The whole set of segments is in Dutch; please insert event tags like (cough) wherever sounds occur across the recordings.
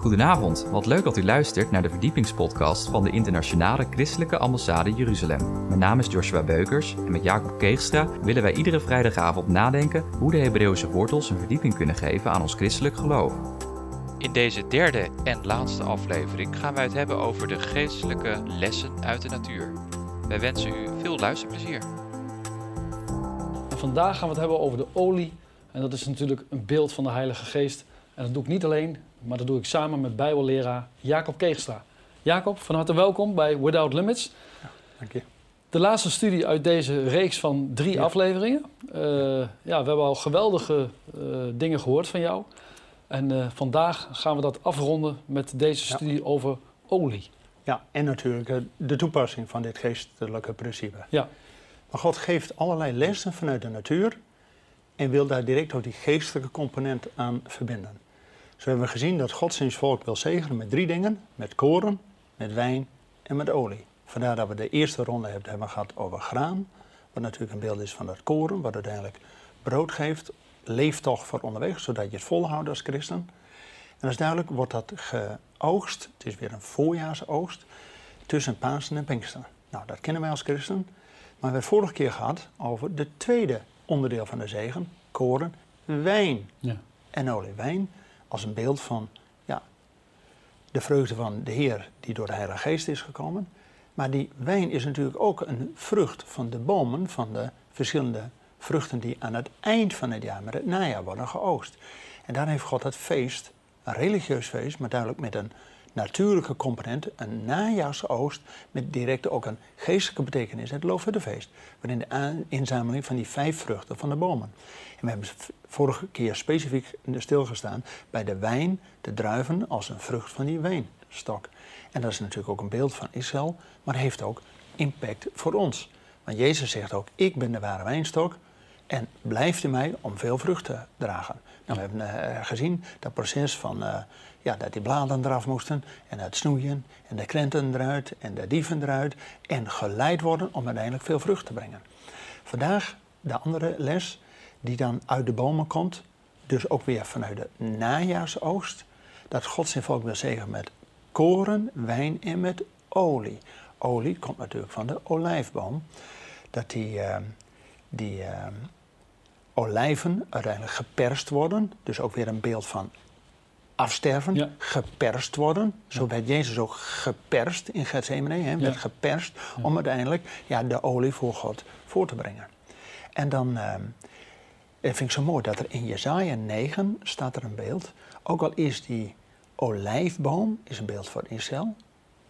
Goedenavond, wat leuk dat u luistert naar de verdiepingspodcast van de Internationale Christelijke Ambassade Jeruzalem. Mijn naam is Joshua Beukers en met Jacob Keegstra willen wij iedere vrijdagavond nadenken hoe de Hebreeuwse wortels een verdieping kunnen geven aan ons christelijk geloof. In deze derde en laatste aflevering gaan wij het hebben over de geestelijke lessen uit de natuur. Wij wensen u veel luisterplezier. En vandaag gaan we het hebben over de olie. En dat is natuurlijk een beeld van de Heilige Geest. En dat doe ik niet alleen, maar dat doe ik samen met Bijbelleraar Jacob Keegstra. Jacob, van harte welkom bij Without Limits. Ja, dank je. De laatste studie uit deze reeks van drie Ja. afleveringen. Eh, ja, we hebben al geweldige eh, dingen gehoord van jou. En eh, vandaag gaan we dat afronden met deze Ja. studie over olie. Ja, en natuurlijk de toepassing van dit geestelijke principe. Ja. Maar God geeft allerlei lessen vanuit de natuur en wil daar direct ook die geestelijke component aan verbinden. Zo hebben we gezien dat God zijn volk wil zegenen met drie dingen: met koren, met wijn en met olie. Vandaar dat we de eerste ronde hebben, gehad over graan, wat natuurlijk een beeld is van het koren, wat uiteindelijk brood geeft, leeft toch voor onderweg, zodat je het volhoudt als christen. En dat is duidelijk, wordt dat geoogst, het is weer een voorjaarsoogst, tussen Pasen en Pinksteren. Nou, dat kennen wij als christen. Maar we hebben het vorige keer gehad over de tweede onderdeel van de zegen, koren, wijn Ja. en olie. Wijn als een beeld van ja, de vreugde van de Heer die door de Heilige Geest is gekomen. Maar die wijn is natuurlijk ook een vrucht van de bomen, van de verschillende vruchten die aan het eind van het jaar, met het najaar, worden geoogst. En daar heeft God het feest, een religieus feest, maar duidelijk met een natuurlijke component, een najaarsoogst, met direct ook een geestelijke betekenis, het Loofhuttenfeest, waarin de inzameling van die vijf vruchten van de bomen. En we hebben vorige keer specifiek stilgestaan bij de wijn, de druiven, als een vrucht van die wijnstok. En dat is natuurlijk ook een beeld van Israël, maar heeft ook impact voor ons. Want Jezus zegt ook, ik ben de ware wijnstok en blijft in mij om veel vrucht te dragen. Nou, we hebben eh, gezien dat proces van eh, ja, dat die bladeren eraf moesten en het snoeien en de krenten eruit en de dieven eruit en geleid worden om uiteindelijk veel vrucht te brengen. Vandaag de andere les die dan uit de bomen komt, dus ook weer vanuit de najaarsoogst, dat God zijn volk wil zegenen met koren, wijn en met olie. Olie komt natuurlijk van de olijfboom, dat die, eh, die eh, olijven uiteindelijk geperst worden, dus ook weer een beeld van afsterven, Ja. geperst worden. Zo werd Jezus ook geperst in Gethsemane, hè, werd Ja. geperst om uiteindelijk ja, de olie voor God voor te brengen. En dan eh, dat vind ik zo mooi dat er in Jezaja 9 staat er een beeld. Ook al is die olijfboom is een beeld voor Israël,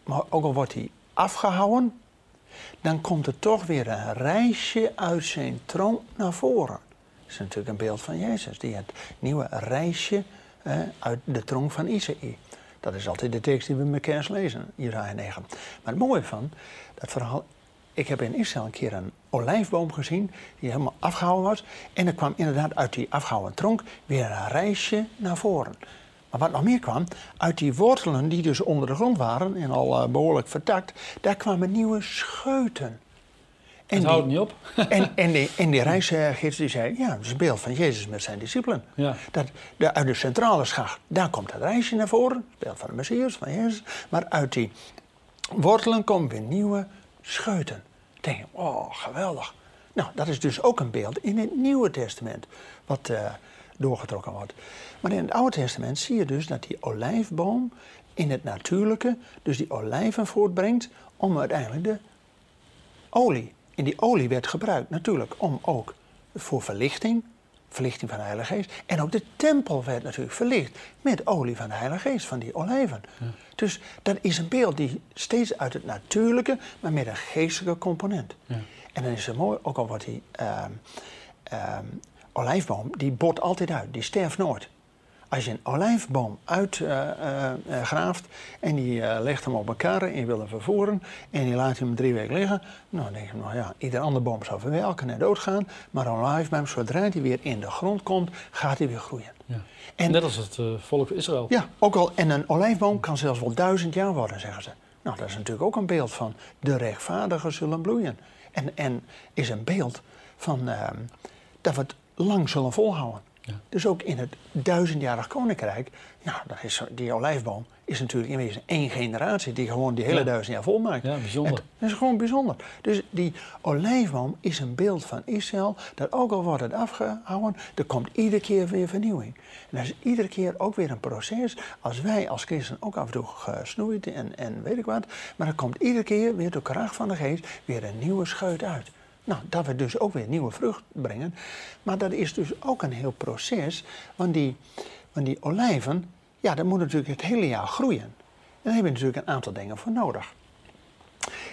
maar ook al wordt die afgehouden, dan komt er toch weer een reisje uit zijn troon naar voren. Dat is natuurlijk een beeld van Jezus, die het nieuwe reisje uit de troon van Isaïe. Dat is altijd de tekst die we met lezen, Jezaja 9. Maar het mooie van dat verhaal, ik heb in Israël een keer een olijfboom gezien die helemaal afgehouden was. En er kwam inderdaad uit die afgehouden tronk weer een reisje naar voren. Maar wat nog meer kwam, uit die wortelen die dus onder de grond waren en al eh, behoorlijk vertakt, daar kwamen nieuwe scheuten. En Het houdt niet op. (laughs) en, en, die, en die reisgids die zei, ja, dat is een beeld van Jezus met zijn discipelen. Ja. Dat, de, uit de centrale schacht, daar komt het reisje naar voren, het beeld van de Messias, van Jezus. Maar uit die wortelen komen weer nieuwe scheuten. Denk, oh, geweldig. Nou, dat is dus ook een beeld in het Nieuwe Testament, wat eh, doorgetrokken wordt. Maar in het Oude Testament zie je dus dat die olijfboom in het natuurlijke, dus die olijven voortbrengt, om uiteindelijk de olie. En die olie werd gebruikt natuurlijk om ook voor verlichting, verlichting van de Heilige Geest. En ook de tempel werd natuurlijk verlicht met olie van de Heilige Geest, van die olijven. Dus dat is een beeld die steeds uit het natuurlijke, maar met een geestelijke component. Ja. En dan is het mooi, ook al wordt die ehm, ehm, olijfboom, die bot altijd uit, die sterft nooit. Als je een olijfboom uitgraaft en die eh, legt hem op elkaar en je wil hem vervoeren en je laat hem drie weken liggen, nou, dan denk je, nou ja, ieder andere boom zou verwelken en doodgaan, maar een olijfboom, zodra hij weer in de grond komt, gaat hij weer groeien. Ja. En- Net als het eh, volk Israël. Ja, ook al, en een olijfboom kan zelfs wel duizend jaar worden, zeggen ze. Nou, dat is natuurlijk ook een beeld van de rechtvaardigen zullen bloeien. En, en is een beeld van ehm, dat we het lang zullen volhouden. Dus ook in het duizendjarig koninkrijk, dat is, die olijfboom is natuurlijk in wezen één generatie die gewoon die hele Ja. duizend jaar volmaakt. Ja, bijzonder. En dat is gewoon bijzonder. Dus die olijfboom is een beeld van Israël, dat ook al wordt het afgehouden, er komt iedere keer weer vernieuwing. En dat is iedere keer ook weer een proces, als wij als christen ook af en toe gesnoeid en, en weet ik wat, maar er komt iedere keer weer door kracht van de geest weer een nieuwe scheut uit. Nou, dat we dus ook weer nieuwe vrucht brengen. Maar dat is dus ook een heel proces, want die, want die olijven, ja, dat moet natuurlijk het hele jaar groeien. En daar heb je natuurlijk een aantal dingen voor nodig.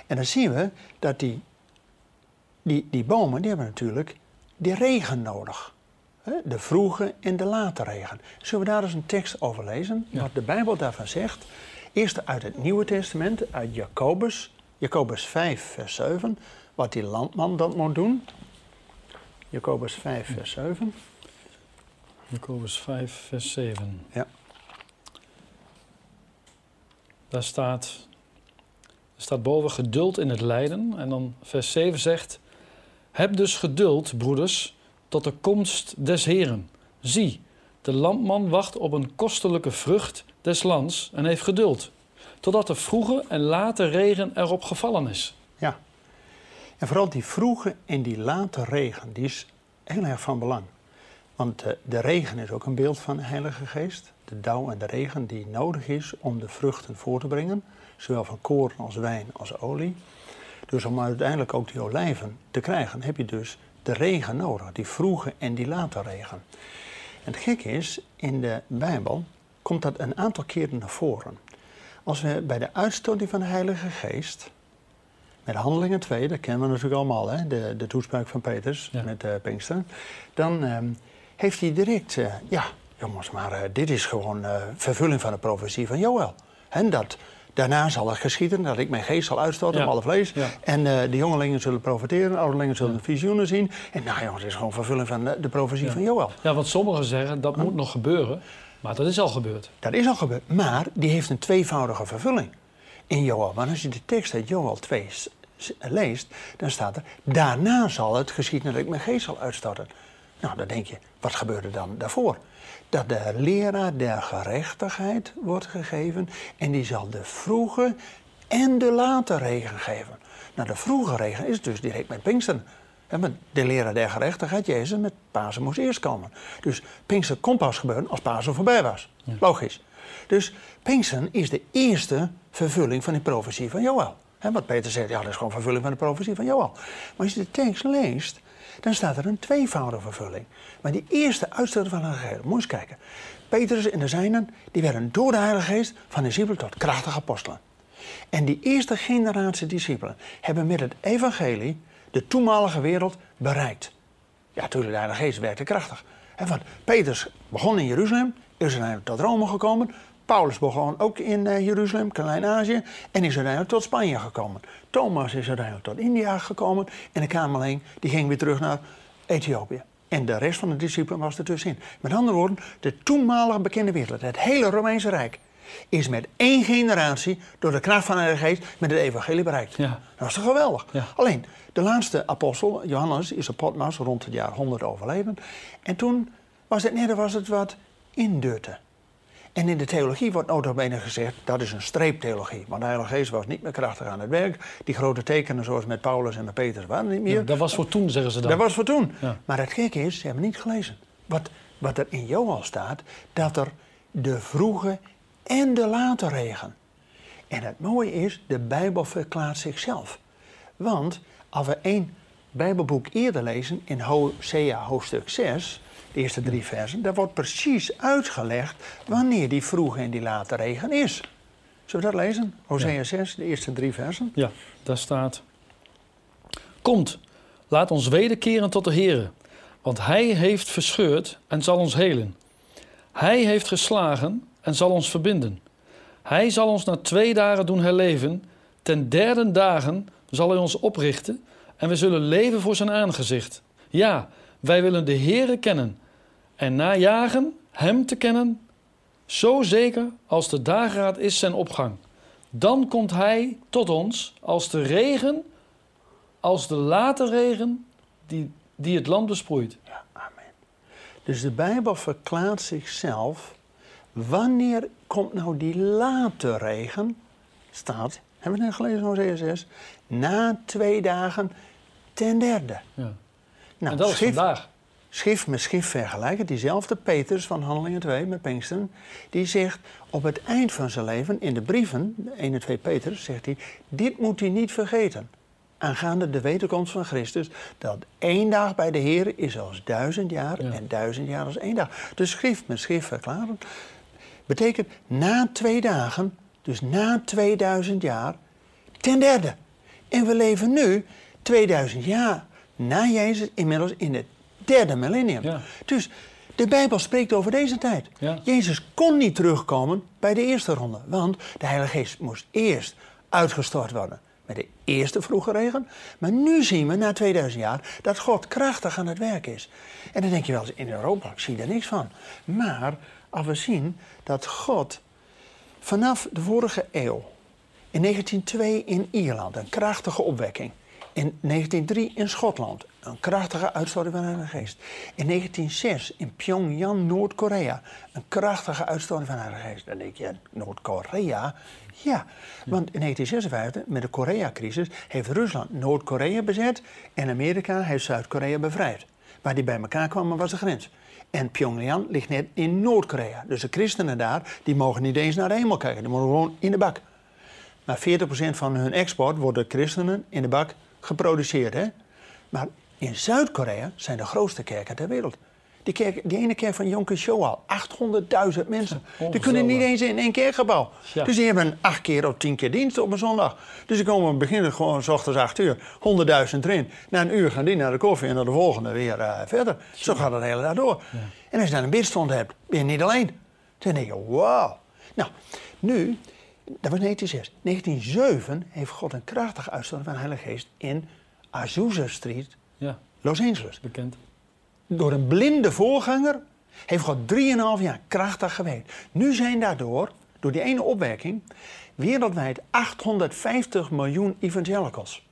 En dan zien we dat die, die, die bomen, die hebben natuurlijk die regen nodig. De vroege en de late regen. Zullen we daar eens een tekst over lezen? Ja. Wat de Bijbel daarvan zegt. Eerst uit het Nieuwe Testament, uit Jacobus. Jacobus 5, vers 7. Wat die landman dat moet doen. Jacobus 5, vers 7. Jacobus 5, vers 7. Ja. Daar staat, er staat boven geduld in het lijden. En dan vers 7 zegt... Heb dus geduld, broeders, tot de komst des Heren. Zie, de landman wacht op een kostelijke vrucht des lands en heeft geduld. Totdat de vroege en late regen erop gevallen is. En vooral die vroege en die late regen, die is heel erg van belang. Want eh, de regen is ook een beeld van de Heilige Geest. De dauw en de regen die nodig is om de vruchten voor te brengen. Zowel van koren als wijn als olie. Dus om uiteindelijk ook die olijven te krijgen, heb je dus de regen nodig. Die vroege en die late regen. En het gekke is, in de Bijbel komt dat een aantal keren naar voren. Als we bij de uitstorting van de Heilige Geest, met Handelingen 2, dat kennen we natuurlijk allemaal, hè? De, de toespraak van Peters Ja. met eh Pinksteren. Dan ehm, heeft hij direct, eh, ja, jongens, maar eh, dit is gewoon vervulling van de profetie van Joël. En dat daarna zal het geschieden dat ik mijn geest zal uitstorten Ja. op alle vlees. Ja. En de jongelingen zullen profiteren, de ouderlingen zullen visioenen zien. En nou jongens, het is gewoon vervulling van de, de profetie van Joël. Ja, want sommigen zeggen dat moet nog gebeuren. Maar dat is al gebeurd. Dat is al gebeurd, maar die heeft een tweevoudige vervulling in Joel. Maar als je de tekst uit Joel 2 s- s- leest, dan staat er... Daarna zal het geschieden dat ik mijn geest zal uitstorten. Nou, dan denk je, wat gebeurde dan daarvoor? Dat de leraar der gerechtigheid wordt gegeven... en die zal de vroege en de late regen geven. Nou, de vroege regen is dus direct met want de leraar der gerechtigheid, Jezus, met Pasen moest eerst komen. Dus Pinksteren kon pas gebeuren als Pasen voorbij was. Logisch. Dus Pinksteren is de eerste vervulling van die profetie van Joël. Hè, wat Peter zegt, ja, dat is gewoon vervulling van de profetie van Joël. Maar als je de tekst leest, dan staat er een tweevoudige vervulling. Maar die eerste uitstorting van de Heilige Geest, moet eens kijken. Petrus en de zijnen, die werden door de Heilige Geest van discipelen tot krachtige apostelen. En die eerste generatie discipelen hebben met het evangelie de toenmalige wereld bereikt. Ja, natuurlijk, de Heilige Geest werkte krachtig. En want Petrus begon in Jeruzalem, is uiteindelijk tot Rome gekomen. Paulus begon ook in eh, Jeruzalem, Klein-Azië, en is uiteindelijk tot Spanje gekomen. Thomas is uiteindelijk tot India gekomen en de Kamerling die ging weer terug naar Ethiopië. En de rest van de discipelen was er tussenin. Met andere woorden, de toenmalige bekende wereld, het hele Romeinse Rijk, is met één generatie door de kracht van de Heilige Geest met het evangelie bereikt. Ja. Dat is toch geweldig? Ja. Alleen, de laatste apostel, Johannes, is op Potmas rond het jaar 100 overleden. En toen was het net was het wat indutte. En in de theologie wordt notabene gezegd, dat is een streeptheologie. Want de Heilige Geest was niet meer krachtig aan het werk. Die grote tekenen zoals met Paulus en met Petrus waren niet meer. Ja, dat was voor toen, zeggen ze dan. Dat was voor toen. Ja. Maar het gekke is, ze hebben niet gelezen. Wat, wat er in Joel staat, dat er de vroege en de late regen. En het mooie is, de Bijbel verklaart zichzelf. Want als we één Bijbelboek eerder lezen, in Hosea hoofdstuk 6, de eerste drie versen, daar wordt precies uitgelegd wanneer die vroege en die late regen is. Zullen we dat lezen? Hosea 6, de eerste drie versen. Ja, daar staat... Komt, laat ons wederkeren tot de Heere, want Hij heeft verscheurd en zal ons helen. Hij heeft geslagen en zal ons verbinden. Hij zal ons na twee dagen doen herleven. Ten derde dagen zal Hij ons oprichten en we zullen leven voor Zijn aangezicht. Ja, wij willen de Heere kennen en najagen Hem te kennen, zo zeker als de dageraad is zijn opgang. Dan komt Hij tot ons als de regen, als de late regen die, die het land besproeit. Ja, amen. Dus de Bijbel verklaart zichzelf. Wanneer komt nou die late regen? Staat, hebben we net gelezen in Hosea 6, na twee dagen ten derde. Ja. Nou, en dat is vandaag. Schrift met schrift vergelijken. Diezelfde Peters van Handelingen 2 met Pinksteren, die zegt op het eind van zijn leven, in de brieven, de 1 en 2 Peters, zegt hij, dit moet hij niet vergeten. Aangaande de wederkomst van Christus, dat één dag bij de Heer is als duizend jaar Ja. en duizend jaar als één dag. Dus schrift met schrift verklaren betekent na twee dagen, dus na 2000 jaar, ten derde. En we leven nu 2000 jaar na Jezus inmiddels in het derde millennium. Ja. Dus de Bijbel spreekt over deze tijd. Ja. Jezus kon niet terugkomen bij de eerste ronde, want de Heilige Geest moest eerst uitgestort worden met de eerste vroege regen. Maar nu zien we na 2000 jaar dat God krachtig aan het werk is. En dan denk je wel eens, in Europa, ik zie daar niks van. Maar als we zien dat God vanaf de vorige eeuw, in 1902 in Ierland, een krachtige opwekking. In 1903 in Schotland, een krachtige uitstorting van Heilige Geest. In 1906 in Pyongyang, Noord-Korea, een krachtige uitstorting van Heilige Geest. Dan denk je, Noord-Korea? Ja, want in 1956, met de Korea-crisis, heeft Rusland Noord-Korea bezet en Amerika heeft Zuid-Korea bevrijd. Waar die bij elkaar kwamen was de grens. En Pyongyang ligt net in Noord-Korea. Dus de christenen daar, die mogen niet eens naar de hemel kijken. Die mogen gewoon in de bak. Maar 40% van hun export wordt door christenen in de bak geproduceerd. Hè? Maar in Zuid-Korea zijn de grootste kerken ter wereld. Die, kerk, die ene kerk van Yom Shoal, 800.000 mensen. Die kunnen niet eens in één kerkgebouw. Ja. Dus die hebben acht keer of tien keer dienst op een zondag. Dus die komen beginnen gewoon s ochtends 8 uur, 100.000 erin. Na een uur gaan die naar de koffie en dan de volgende weer eh, verder. Zo gaat het hele dag door. En als je dan een bidstond hebt, ben je niet alleen. Dan denk je, wauw. Nou, nu, dat was 1906. 1907 heeft God een krachtige uitstorting van de Heilige Geest in Azusa Street, Los Angeles. bekend. Door een blinde voorganger heeft God 3,5 jaar krachtig gewerkt. Nu zijn daardoor, door die ene opwerking, wereldwijd 850 miljoen evangelicals.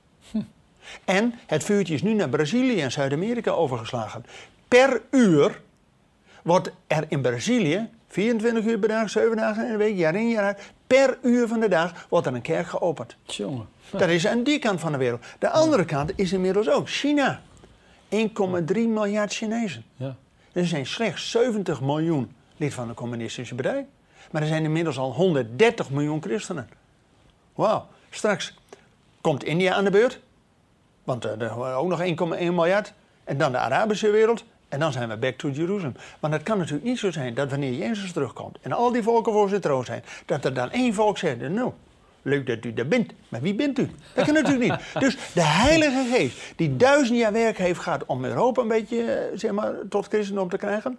En het vuurtje is nu naar Brazilië en Zuid-Amerika overgeslagen. Per uur wordt er in Brazilië, 24 uur per dag, 7 dagen in de week, jaar in jaar uit, per uur van de dag wordt er een kerk geopend. Jongen. Dat is aan die kant van de wereld. De andere kant is inmiddels ook China. 1,3 miljard Chinezen. Ja. Er zijn slechts 70 miljoen lid van de communistische partij. Maar er zijn inmiddels al 130 miljoen christenen. Wauw. Straks komt India aan de beurt. Want er er ook nog 1,1 miljard. En dan de Arabische wereld. En dan zijn we back to Jeruzalem. Want het kan natuurlijk niet zo zijn dat wanneer Jezus terugkomt... en al die volken voor zijn troon zijn... dat er dan één volk zegt... nou, leuk dat u er bent. Maar wie bent u? Dat kan natuurlijk niet. Dus de Heilige Geest, die duizend jaar werk heeft gehad... om Europa een beetje eh, zeg maar, tot christendom te krijgen...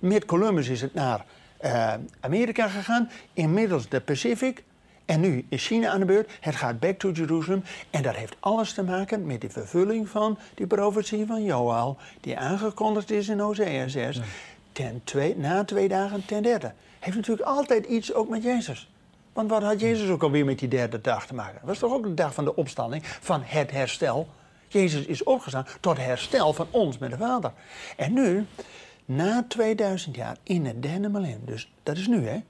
met Columbus is het naar eh, Amerika gegaan. Inmiddels de Pacific... En nu is China aan de beurt. Het gaat back to Jerusalem. En dat heeft alles te maken met de vervulling van die profetie van Joel. Die aangekondigd is in Hosea 6. Ten twee, na twee dagen ten derde. Heeft natuurlijk altijd iets ook met Jezus. Want wat had Jezus ook alweer met die derde dag te maken? Dat was toch ook de dag van de opstanding, van het herstel. Jezus is opgestaan tot herstel van ons met de Vader. En nu, na 2000 jaar, in het derde millennium, dus dat is nu hè,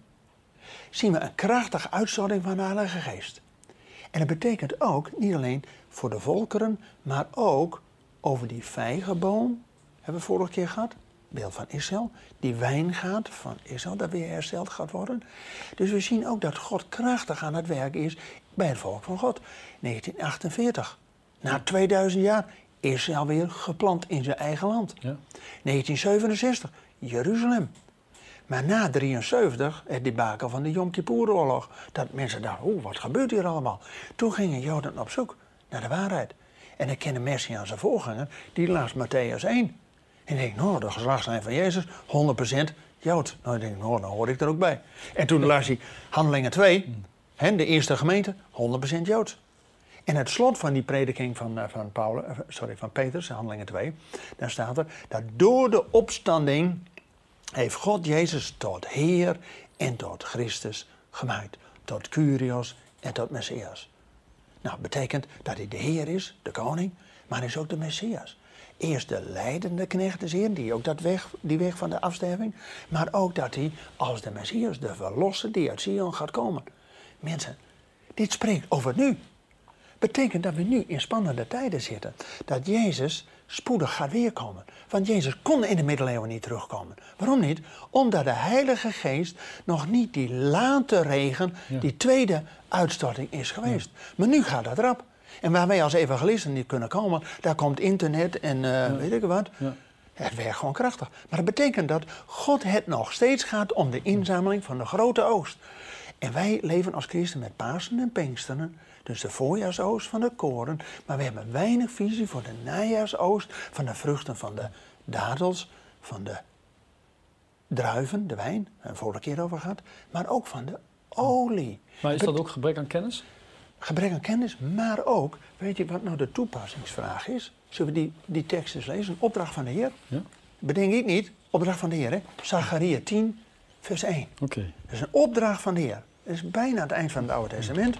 zien we een krachtige uitstorting van de Heilige Geest. En dat betekent ook, niet alleen voor de volkeren, maar ook over die vijgenboom, hebben we vorige keer gehad, beeld van Israël, die wijngaard van Israël, dat weer hersteld gaat worden. Dus we zien ook dat God krachtig aan het werk is bij het volk van God. 1948, na 2000 jaar, Israël weer geplant in zijn eigen land. Ja. 1967, Jeruzalem. Maar na 73, het debakel van de Yom Kippur-oorlog, dat mensen dachten, oeh, wat gebeurt hier allemaal? Toen gingen Joden op zoek naar de waarheid. En dan kende Messiaanse voorganger, die las Matthäus 1. En ik denk, nou, de geslachtslijn van Jezus, 100% Jood. Nou, ik denk, nou, dan hoor ik er ook bij. En toen las hij Handelingen 2, hè, de eerste gemeente, 100% Jood. En het slot van die prediking van, eh, van, Paulus, eh, sorry, van Petrus, Handelingen 2, daar staat er dat door de opstanding heeft God Jezus tot Heer en tot Christus gemaakt. Tot Curios en tot Messias. Nou, betekent dat hij de Heer is, de koning, maar hij is ook de Messias. Eerst de leidende knecht is Heer, die ook dat weg, die weg van de afsterving. Maar ook dat hij als de Messias, de verlosser die uit Sion gaat komen. Mensen, dit spreekt over nu. Betekent dat we nu in spannende tijden zitten. Dat Jezus spoedig gaat weerkomen. Want Jezus kon in de middeleeuwen niet terugkomen. Waarom niet? Omdat de Heilige Geest nog niet die late regen, die tweede uitstorting is geweest. Maar nu gaat dat rap. En waar wij als evangelisten niet kunnen komen, daar komt internet en uh, weet ik wat. Ja. Het werkt gewoon krachtig. Maar dat betekent dat God het nog steeds gaat om de inzameling van de grote oogst. En wij leven als christen met Pasen en Pinksteren. Dus de voorjaarsoogst van de koren. Maar we hebben weinig visie voor de najaarsoogst van de vruchten van de dadels, van de druiven, de wijn, daar hebben we vorige keer over gehad. Maar ook van de olie. Maar is dat ook gebrek aan kennis? Gebrek aan kennis, maar ook, weet je wat nou de toepassingsvraag is? Zullen we die, die tekst eens lezen? Een opdracht van de Heer. Ja. Bedenk ik niet, opdracht van de Heer, hè? Zacharia 10, vers 1. Oké. Okay. Dat is een opdracht van de Heer. Dat is bijna het eind van het Oude Testament.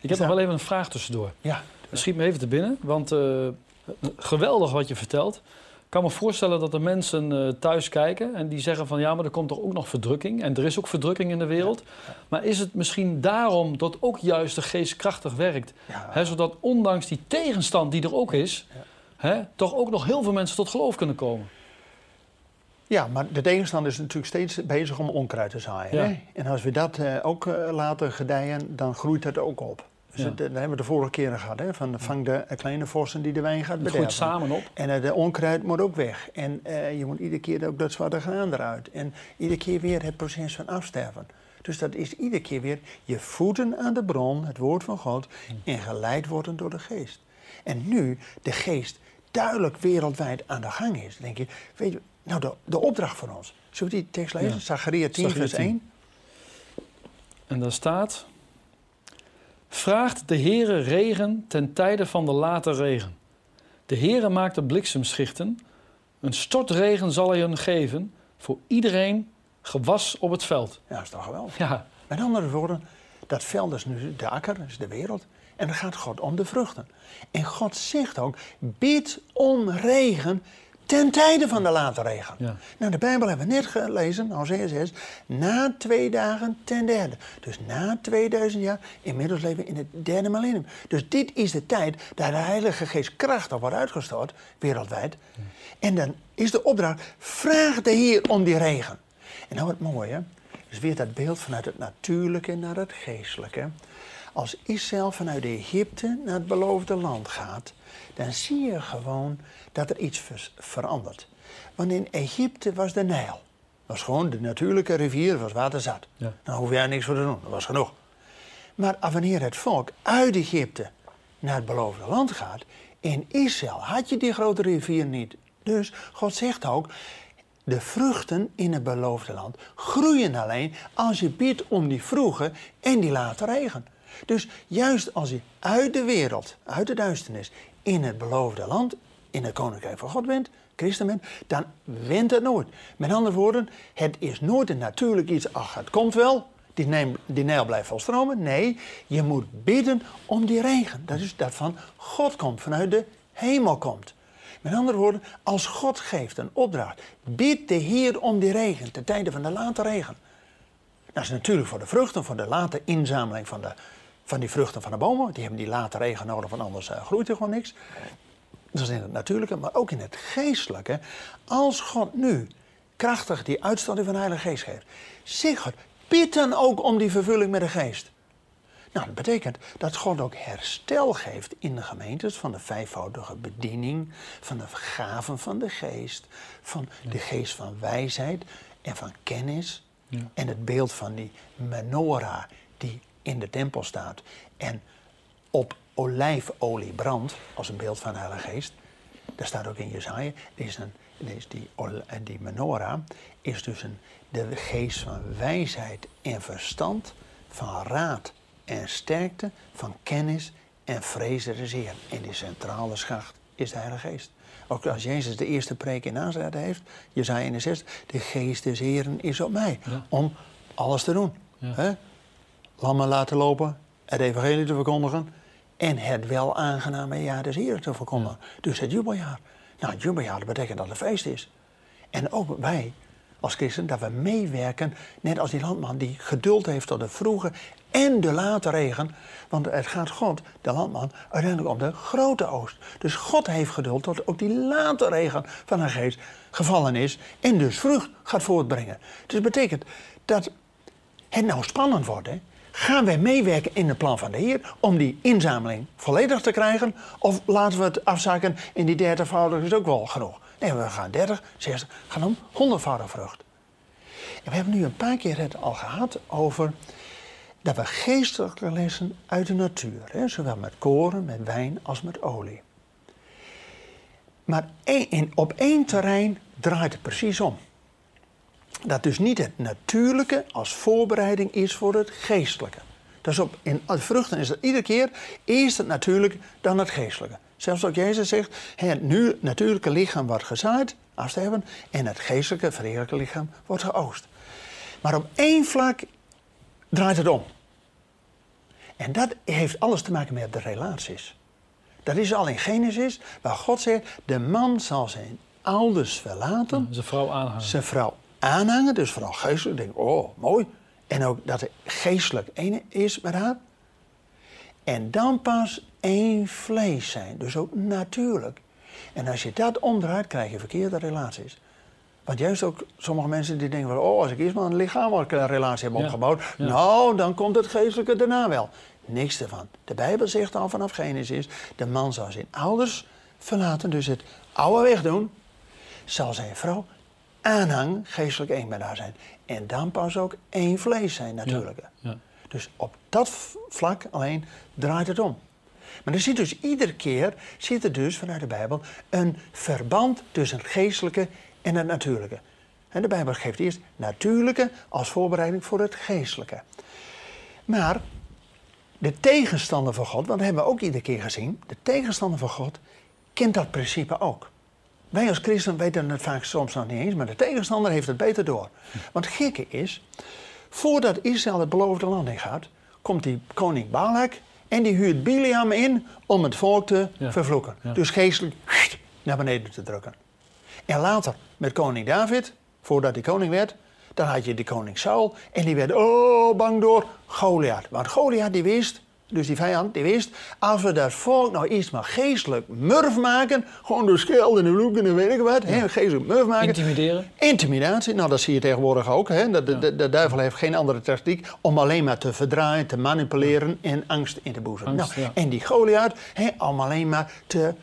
Ik heb nog wel even een vraag tussendoor. Ja. Schiet me even te binnen, want uh, geweldig wat je vertelt. Ik kan me voorstellen dat er mensen uh, thuis kijken en die zeggen van ja, maar er komt toch ook nog verdrukking. En er is ook verdrukking in de wereld. Maar is het misschien daarom dat ook juist de geest krachtig werkt? Hè, zodat ondanks die tegenstand die er ook is, hè, toch ook nog heel veel mensen tot geloof kunnen komen. Ja, maar de tegenstander is natuurlijk steeds bezig om onkruid te zaaien. Hè? En als we dat uh, ook uh, laten gedijen, dan groeit het ook op. Dus dat hebben we de vorige keren gehad. Hè? Van vang de kleine vossen die de wijn gaat bederven. Het groeit samen op. En uh, de onkruid moet ook weg. En je moet iedere keer ook dat zwarte graan eruit. En iedere keer weer het proces van afsterven. Dus dat is iedere keer weer je voeten aan de bron, het woord van God, en geleid worden door de geest. En nu de geest duidelijk wereldwijd aan de gang is, denk je, weet je, nou, de, de opdracht van ons. Zullen we die tekst lezen? Ja. Zacharia 10, vers 1. En daar staat... Vraagt de Heere regen ten tijde van de late regen. De Heere maakt de bliksemschichten. Een stortregen zal hij hun geven voor iedereen gewas op het veld. Ja, dat is toch geweldig. Ja. Met andere woorden, dat veld is nu de akker, is de wereld. En dan gaat God om de vruchten. En God zegt ook, bid om regen Ten tijde van de late regen. Ja. Nou, de Bijbel hebben we net gelezen, Hosea 6. Na twee dagen ten derde. Dus na 2000 jaar, inmiddels leven we in het derde millennium. Dus dit is de tijd dat de Heilige Geest krachtig wordt uitgestort, wereldwijd. En dan is de opdracht, vraag de Heer om die regen. En nou het mooie, is weer dat beeld vanuit het natuurlijke naar het geestelijke. Als Israël vanuit Egypte naar het beloofde land gaat, dan zie je gewoon dat er iets verandert. Want in Egypte was de Nijl. Dat was gewoon de natuurlijke rivier, was waterzat. Ja. Dan hoef je niks voor te doen, dat was genoeg. Maar wanneer het volk uit Egypte naar het beloofde land gaat, in Israël had je die grote rivier niet. Dus God zegt ook, de vruchten in het beloofde land groeien alleen als je bidt om die vroege en die late regen. Dus juist als je uit de wereld, uit de duisternis, in het beloofde land, in het koninkrijk van God bent, christen bent, dan wint het nooit. Met andere woorden, het is nooit een natuurlijk iets, ach, het komt wel, die, neem, die Nijl blijft volstromen. Nee, je moet bidden om die regen. Dat is dat van God komt, vanuit de hemel komt. Met andere woorden, als God geeft een opdracht, bid de Heer om die regen, ten tijde van de late regen. Dat is natuurlijk voor de vruchten, voor de late inzameling van de van die vruchten van de bomen. Die hebben die late regen nodig, want anders uh, groeit er gewoon niks. Dat is in het natuurlijke, maar ook in het geestelijke. Als God nu krachtig die uitstorting van de Heilige Geest geeft, zeg God, bid dan ook om die vervulling met de Geest. Nou, dat betekent dat God ook herstel geeft in de gemeentes van de vijfvoudige bediening, van de gaven van de geest, van de geest van wijsheid en van kennis. Ja. En het beeld van die menorah die in de tempel staat en op olijfolie brandt, als een beeld van de Heilige Geest. Daar staat ook in Jezaja, is een, is die, die menorah is dus een, de geest van wijsheid en verstand, van raad en sterkte, van kennis en vrezen des Heer. En die centrale schacht is de Heilige Geest. Ook als Jezus de eerste preek in Nazareth heeft, Jezaja 61, de geest des Heeren is op mij, om alles te doen. Ja lammen laten lopen, het evangelie te verkondigen en het wel aangename jaar des Heeren te verkondigen. Dus het jubeljaar. Nou, Jubeljaar, dat betekent dat het feest is. En ook wij als christen, dat we meewerken, net als die landman die geduld heeft tot de vroege en de late regen. Want het gaat God, de landman, uiteindelijk om de grote oost. Dus God heeft geduld tot ook die late regen van een geest gevallen is en dus vrucht gaat voortbrengen. Dus dat betekent dat het nou spannend wordt. Hè? Gaan wij meewerken in het plan van de Heer om die inzameling volledig te krijgen? Of laten we het afzakken in die dertigvoudig is ook wel genoeg? Nee, we gaan 30, 60, gaan om honderdvoudig vrucht. We hebben nu een paar keer het al gehad over dat we geestelijke lessen uit de natuur, hè, zowel met koren, met wijn als met olie. Maar op één terrein draait het precies om. Dat dus niet het natuurlijke als voorbereiding is voor het geestelijke. Dus op, in vruchten is dat iedere keer eerst het natuurlijke, dan het geestelijke. Zelfs ook Jezus zegt, het nu natuurlijke lichaam wordt gezaaid, afsterven, en het geestelijke, verheerlijke lichaam wordt geoogst. Maar op één vlak draait het om. En dat heeft alles te maken met de relaties. Dat is al in Genesis, waar God zegt: de man zal zijn ouders verlaten. zijn vrouw aanhangen. Zijn vrouw aanhangen, dus vooral geestelijk. Denk, oh, mooi. En ook dat hij geestelijk één is met haar. En dan pas één vlees zijn, dus ook natuurlijk. En als je dat omdraait, krijg je verkeerde relaties. Want juist ook sommige mensen die denken van, oh, als ik eerst maar een lichamelijke relatie heb opgebouwd, nou, dan komt het geestelijke daarna wel. Niks ervan. De Bijbel zegt al vanaf Genesis, de man zal zijn ouders verlaten, dus het oude wegdoen, zal zijn vrouw aanhang geestelijk één met haar zijn. En dan pas ook één vlees zijn natuurlijk. Ja. Dus op dat vlak alleen draait het om. Maar er zit dus iedere keer, zit er dus vanuit de Bijbel, een verband tussen het geestelijke en het natuurlijke. En de Bijbel geeft eerst natuurlijke als voorbereiding voor het geestelijke. Maar de tegenstander van God, want dat hebben we ook iedere keer gezien, de tegenstander van God kent dat principe ook. Wij als christen weten het vaak soms nog niet eens, maar de tegenstander heeft het beter door. Want het gekke is, voordat Israël het beloofde land in gaat, komt die koning Balak en die huurt Biliam in om het volk te vervloeken. Dus geestelijk naar beneden te drukken. En later met koning David, voordat hij koning werd, dan had je de koning Saul en die werd oh bang door Goliath. Want Goliath die wist, dus die vijand, die wist, als we dat volk nou iets maar geestelijk murf maken, gewoon door scheld en de vloeken en weet ik wat, ja. geestelijk murf maken. Intimideren. Intimidatie, nou dat zie je tegenwoordig ook. Hè. De, de, de, duivel heeft geen andere tactiek om alleen maar te verdraaien, te manipuleren en angst in te boezemen. Nou, en die Goliath, hè, om alleen maar te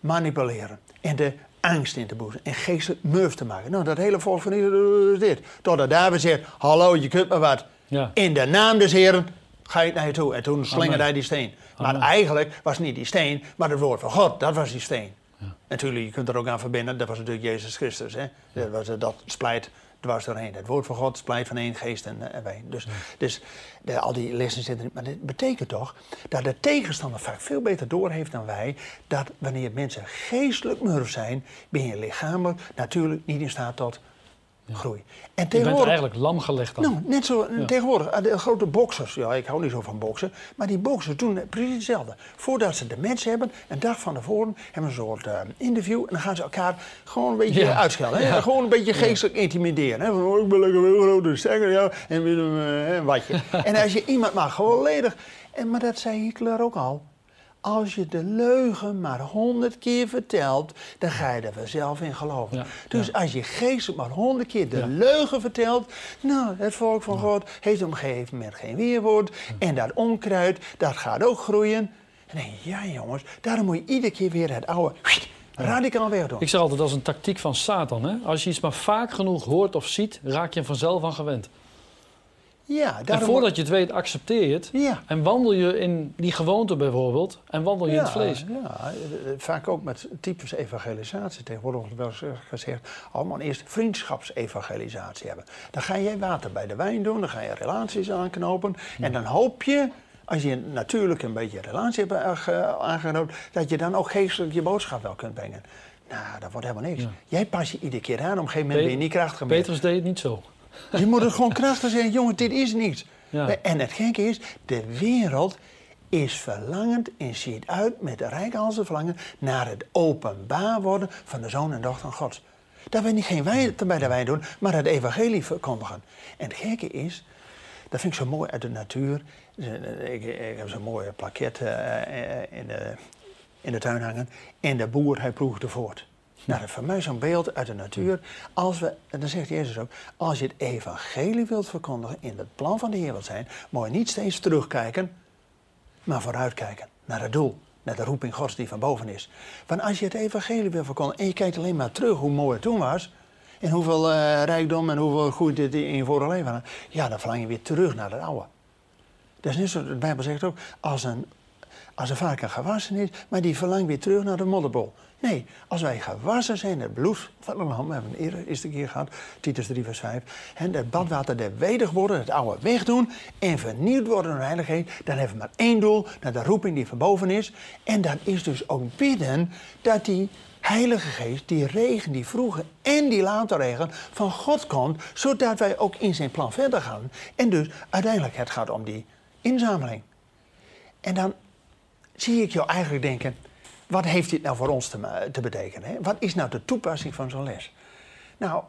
manipuleren. En de angst in te boezemen en geestelijk murf te maken. Nou, dat hele volk van Israël is dit. Totdat David zegt, hallo, je kunt me wat. Ja. In de naam des Heren ga ik naar je toe. En toen slingerde hij die steen. Maar eigenlijk was niet die steen, maar het woord van God, dat was die steen. Ja. Natuurlijk, je kunt er ook aan verbinden, dat was natuurlijk Jezus Christus. Hè? Dat, was, dat splijt dwars doorheen. Het woord van God splijt van één geest en, en wijn. Dus, dus de, al die lessen zitten Maar dat betekent toch dat de tegenstander vaak veel beter doorheeft dan wij. Dat wanneer mensen geestelijk murf zijn, ben je lichamelijk natuurlijk niet in staat tot groei. En je bent eigenlijk lam gelegd dan. Nou, net zo tegenwoordig. Eh, de grote boxers, ja, ik hou niet zo van boksen. Maar die boxers doen precies hetzelfde. Voordat ze de match hebben, een dag van tevoren, hebben ze een soort uh, interview. En dan gaan ze elkaar gewoon een beetje ja. uitschelden. Gewoon een beetje geestelijk intimideren. Hè? Oh, ik ben lekker heel groot en sterker ja, en uh, een watje. (laughs) en als je iemand maar gewoon ledig... En, maar dat zei Hitler ook al. Als je de leugen maar honderd keer vertelt, dan ga je er vanzelf in geloven. dus als je geestelijk maar honderd keer de leugen vertelt, nou, het volk van God heeft op een gegeven moment geen weerwoord. En dat onkruid, dat gaat ook groeien. En dan denk je, ja jongens, daarom moet je iedere keer weer het oude radicaal weer doen. Ik zeg altijd, als een tactiek van Satan. Hè? Als je iets maar vaak genoeg hoort of ziet, raak je er vanzelf aan gewend. Ja, en voordat je het weet, accepteer je het. Ja. En wandel je in die gewoonte bijvoorbeeld. En wandel je in het vlees. Ja, eh, vaak ook met types evangelisatie. Tegenwoordig wordt wel gezegd, allemaal oh eerst vriendschapsevangelisatie hebben. Dan ga jij water bij de wijn doen, dan ga je relaties aanknopen. En dan hoop je, als je natuurlijk een beetje relatie hebt aangenomen, dat je dan ook geestelijk je boodschap wel kunt brengen. Nou, dat wordt helemaal niks. Jij pas je iedere keer aan, op een gegeven moment ben je niet krachtig meer. Petrus deed het niet zo. Je moet het gewoon krachtig zeggen, jongen, dit is niets. Ja. En het gekke is, de wereld is verlangend en ziet uit met de rijkhalse verlangen naar het openbaar worden van de zoon en dochter Gods. Dat we niet geen wij, bij de wij doen, maar het evangelie verkondigen. En het gekke is, dat vind ik zo mooi uit de natuur. Ik, ik heb zo'n mooie plaket uh, in, de, in de tuin hangen. En de boer, hij ploegde voort. Nou, is voor mij zo'n beeld uit de natuur. Als we, en dan zegt Jezus ook, als je het evangelie wilt verkondigen, in het plan van de Heer wilt zijn, moet je niet steeds terugkijken, maar vooruitkijken naar het doel. Naar de roeping Gods die van boven is. Want als je het evangelie wil verkondigen en je kijkt alleen maar terug hoe mooi het toen was, en hoeveel uh, rijkdom en hoeveel goed dit in je vorige leven had, ja, dan verlang je weer terug naar het oude. Dat is net zo, de Bijbel zegt ook, als een, als een varken gewassen is, maar die verlangt weer terug naar de modderbol. Nee, als wij gewassen zijn, het bloed van een lam, we hebben een eerder eerste keer gehad, Titus 3 vers 5, en het badwater der wedig worden, het oude wegdoen en vernieuwd worden door de heiligheid, dan hebben we maar één doel, naar de roeping die van boven is. En dat is dus ook bidden dat die Heilige Geest, die regen, die vroege en die late regen van God komt, zodat wij ook in zijn plan verder gaan. En dus uiteindelijk het gaat om die inzameling. En dan zie ik jou eigenlijk denken, wat heeft dit nou voor ons te, te betekenen? Hè? Wat is nou de toepassing van zo'n les? Nou,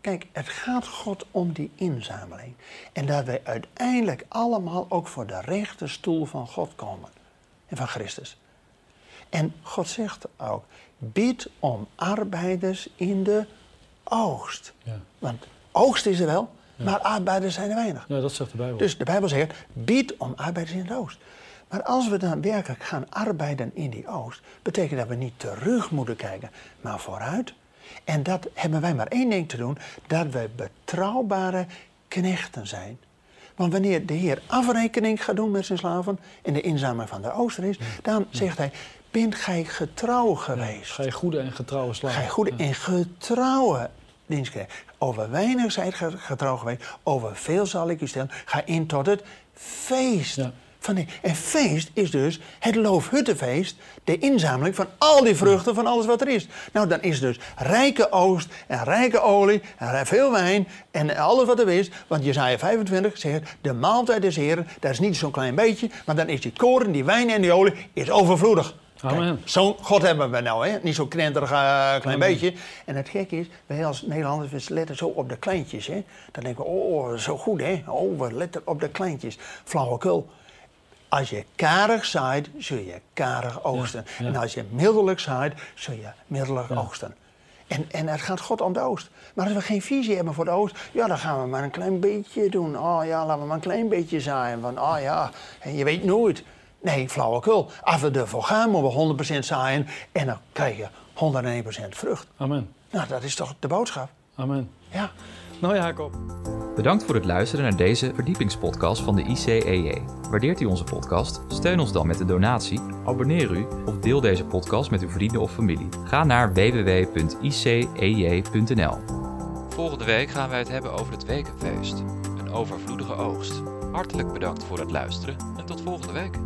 kijk, het gaat God om die inzameling. En dat wij uiteindelijk allemaal ook voor de rechte stoel van God komen. En van Christus. En God zegt ook, bid om arbeiders in de oogst. Ja. Want oogst is er wel, maar arbeiders zijn er weinig. Ja, dat zegt de Bijbel. Dus de Bijbel zegt, bid om arbeiders in de oogst. Maar als we dan werkelijk gaan arbeiden in die oogst, betekent dat we niet terug moeten kijken, maar vooruit. En dat hebben wij maar één ding te doen, dat wij betrouwbare knechten zijn. Want wanneer de Heer afrekening gaat doen met zijn slaven in de inzameling van de ooster is, dan zegt hij, bent gij getrouw geweest. gij goede en getrouwe slaven. Gij goede en getrouwe dienstknecht. Over weinig zijt getrouw geweest, over veel zal ik u stellen. Ga in tot het feest. Van die, en feest is dus het loofhuttenfeest, de inzameling van al die vruchten van alles wat er is. Nou, dan is dus rijke oost en rijke olie en veel wijn en alles wat er is. Want Jezaja 25 zegt, de maaltijd des Heren, dat is niet zo'n klein beetje, maar dan is die koren, die wijn en die olie, is overvloedig. Zo'n God hebben we nou, hè? niet zo'n krenterig uh, klein beetje. En het gekke is, wij als Nederlanders letten zo op de kleintjes. Hè? Dan denken we, oh, zo goed hè. Oh, we letten op de kleintjes. Flauwekul. Als je karig zaait, zul je karig oogsten. En als je middellijk zaait, zul je middellijk oogsten. En, en het gaat God om de oost. Maar als we geen visie hebben voor de oost, ja, dan gaan we maar een klein beetje doen. Oh ja, laten we maar een klein beetje zaaien. Van, oh ja, en je weet nooit. Nee, flauwekul. Als we ervoor gaan, moeten we 100% zaaien en dan krijg je 101% vrucht. Amen. Nou, dat is toch de boodschap? Amen. Ja. Nou Jacob. Bedankt voor het luisteren naar deze verdiepingspodcast van de ICEJ. Waardeert u onze podcast? Steun ons dan met een donatie, abonneer u of deel deze podcast met uw vrienden of familie. Ga naar www.icej.nl. Volgende week gaan wij het hebben over het wekenfeest, een overvloedige oogst. Hartelijk bedankt voor het luisteren en tot volgende week.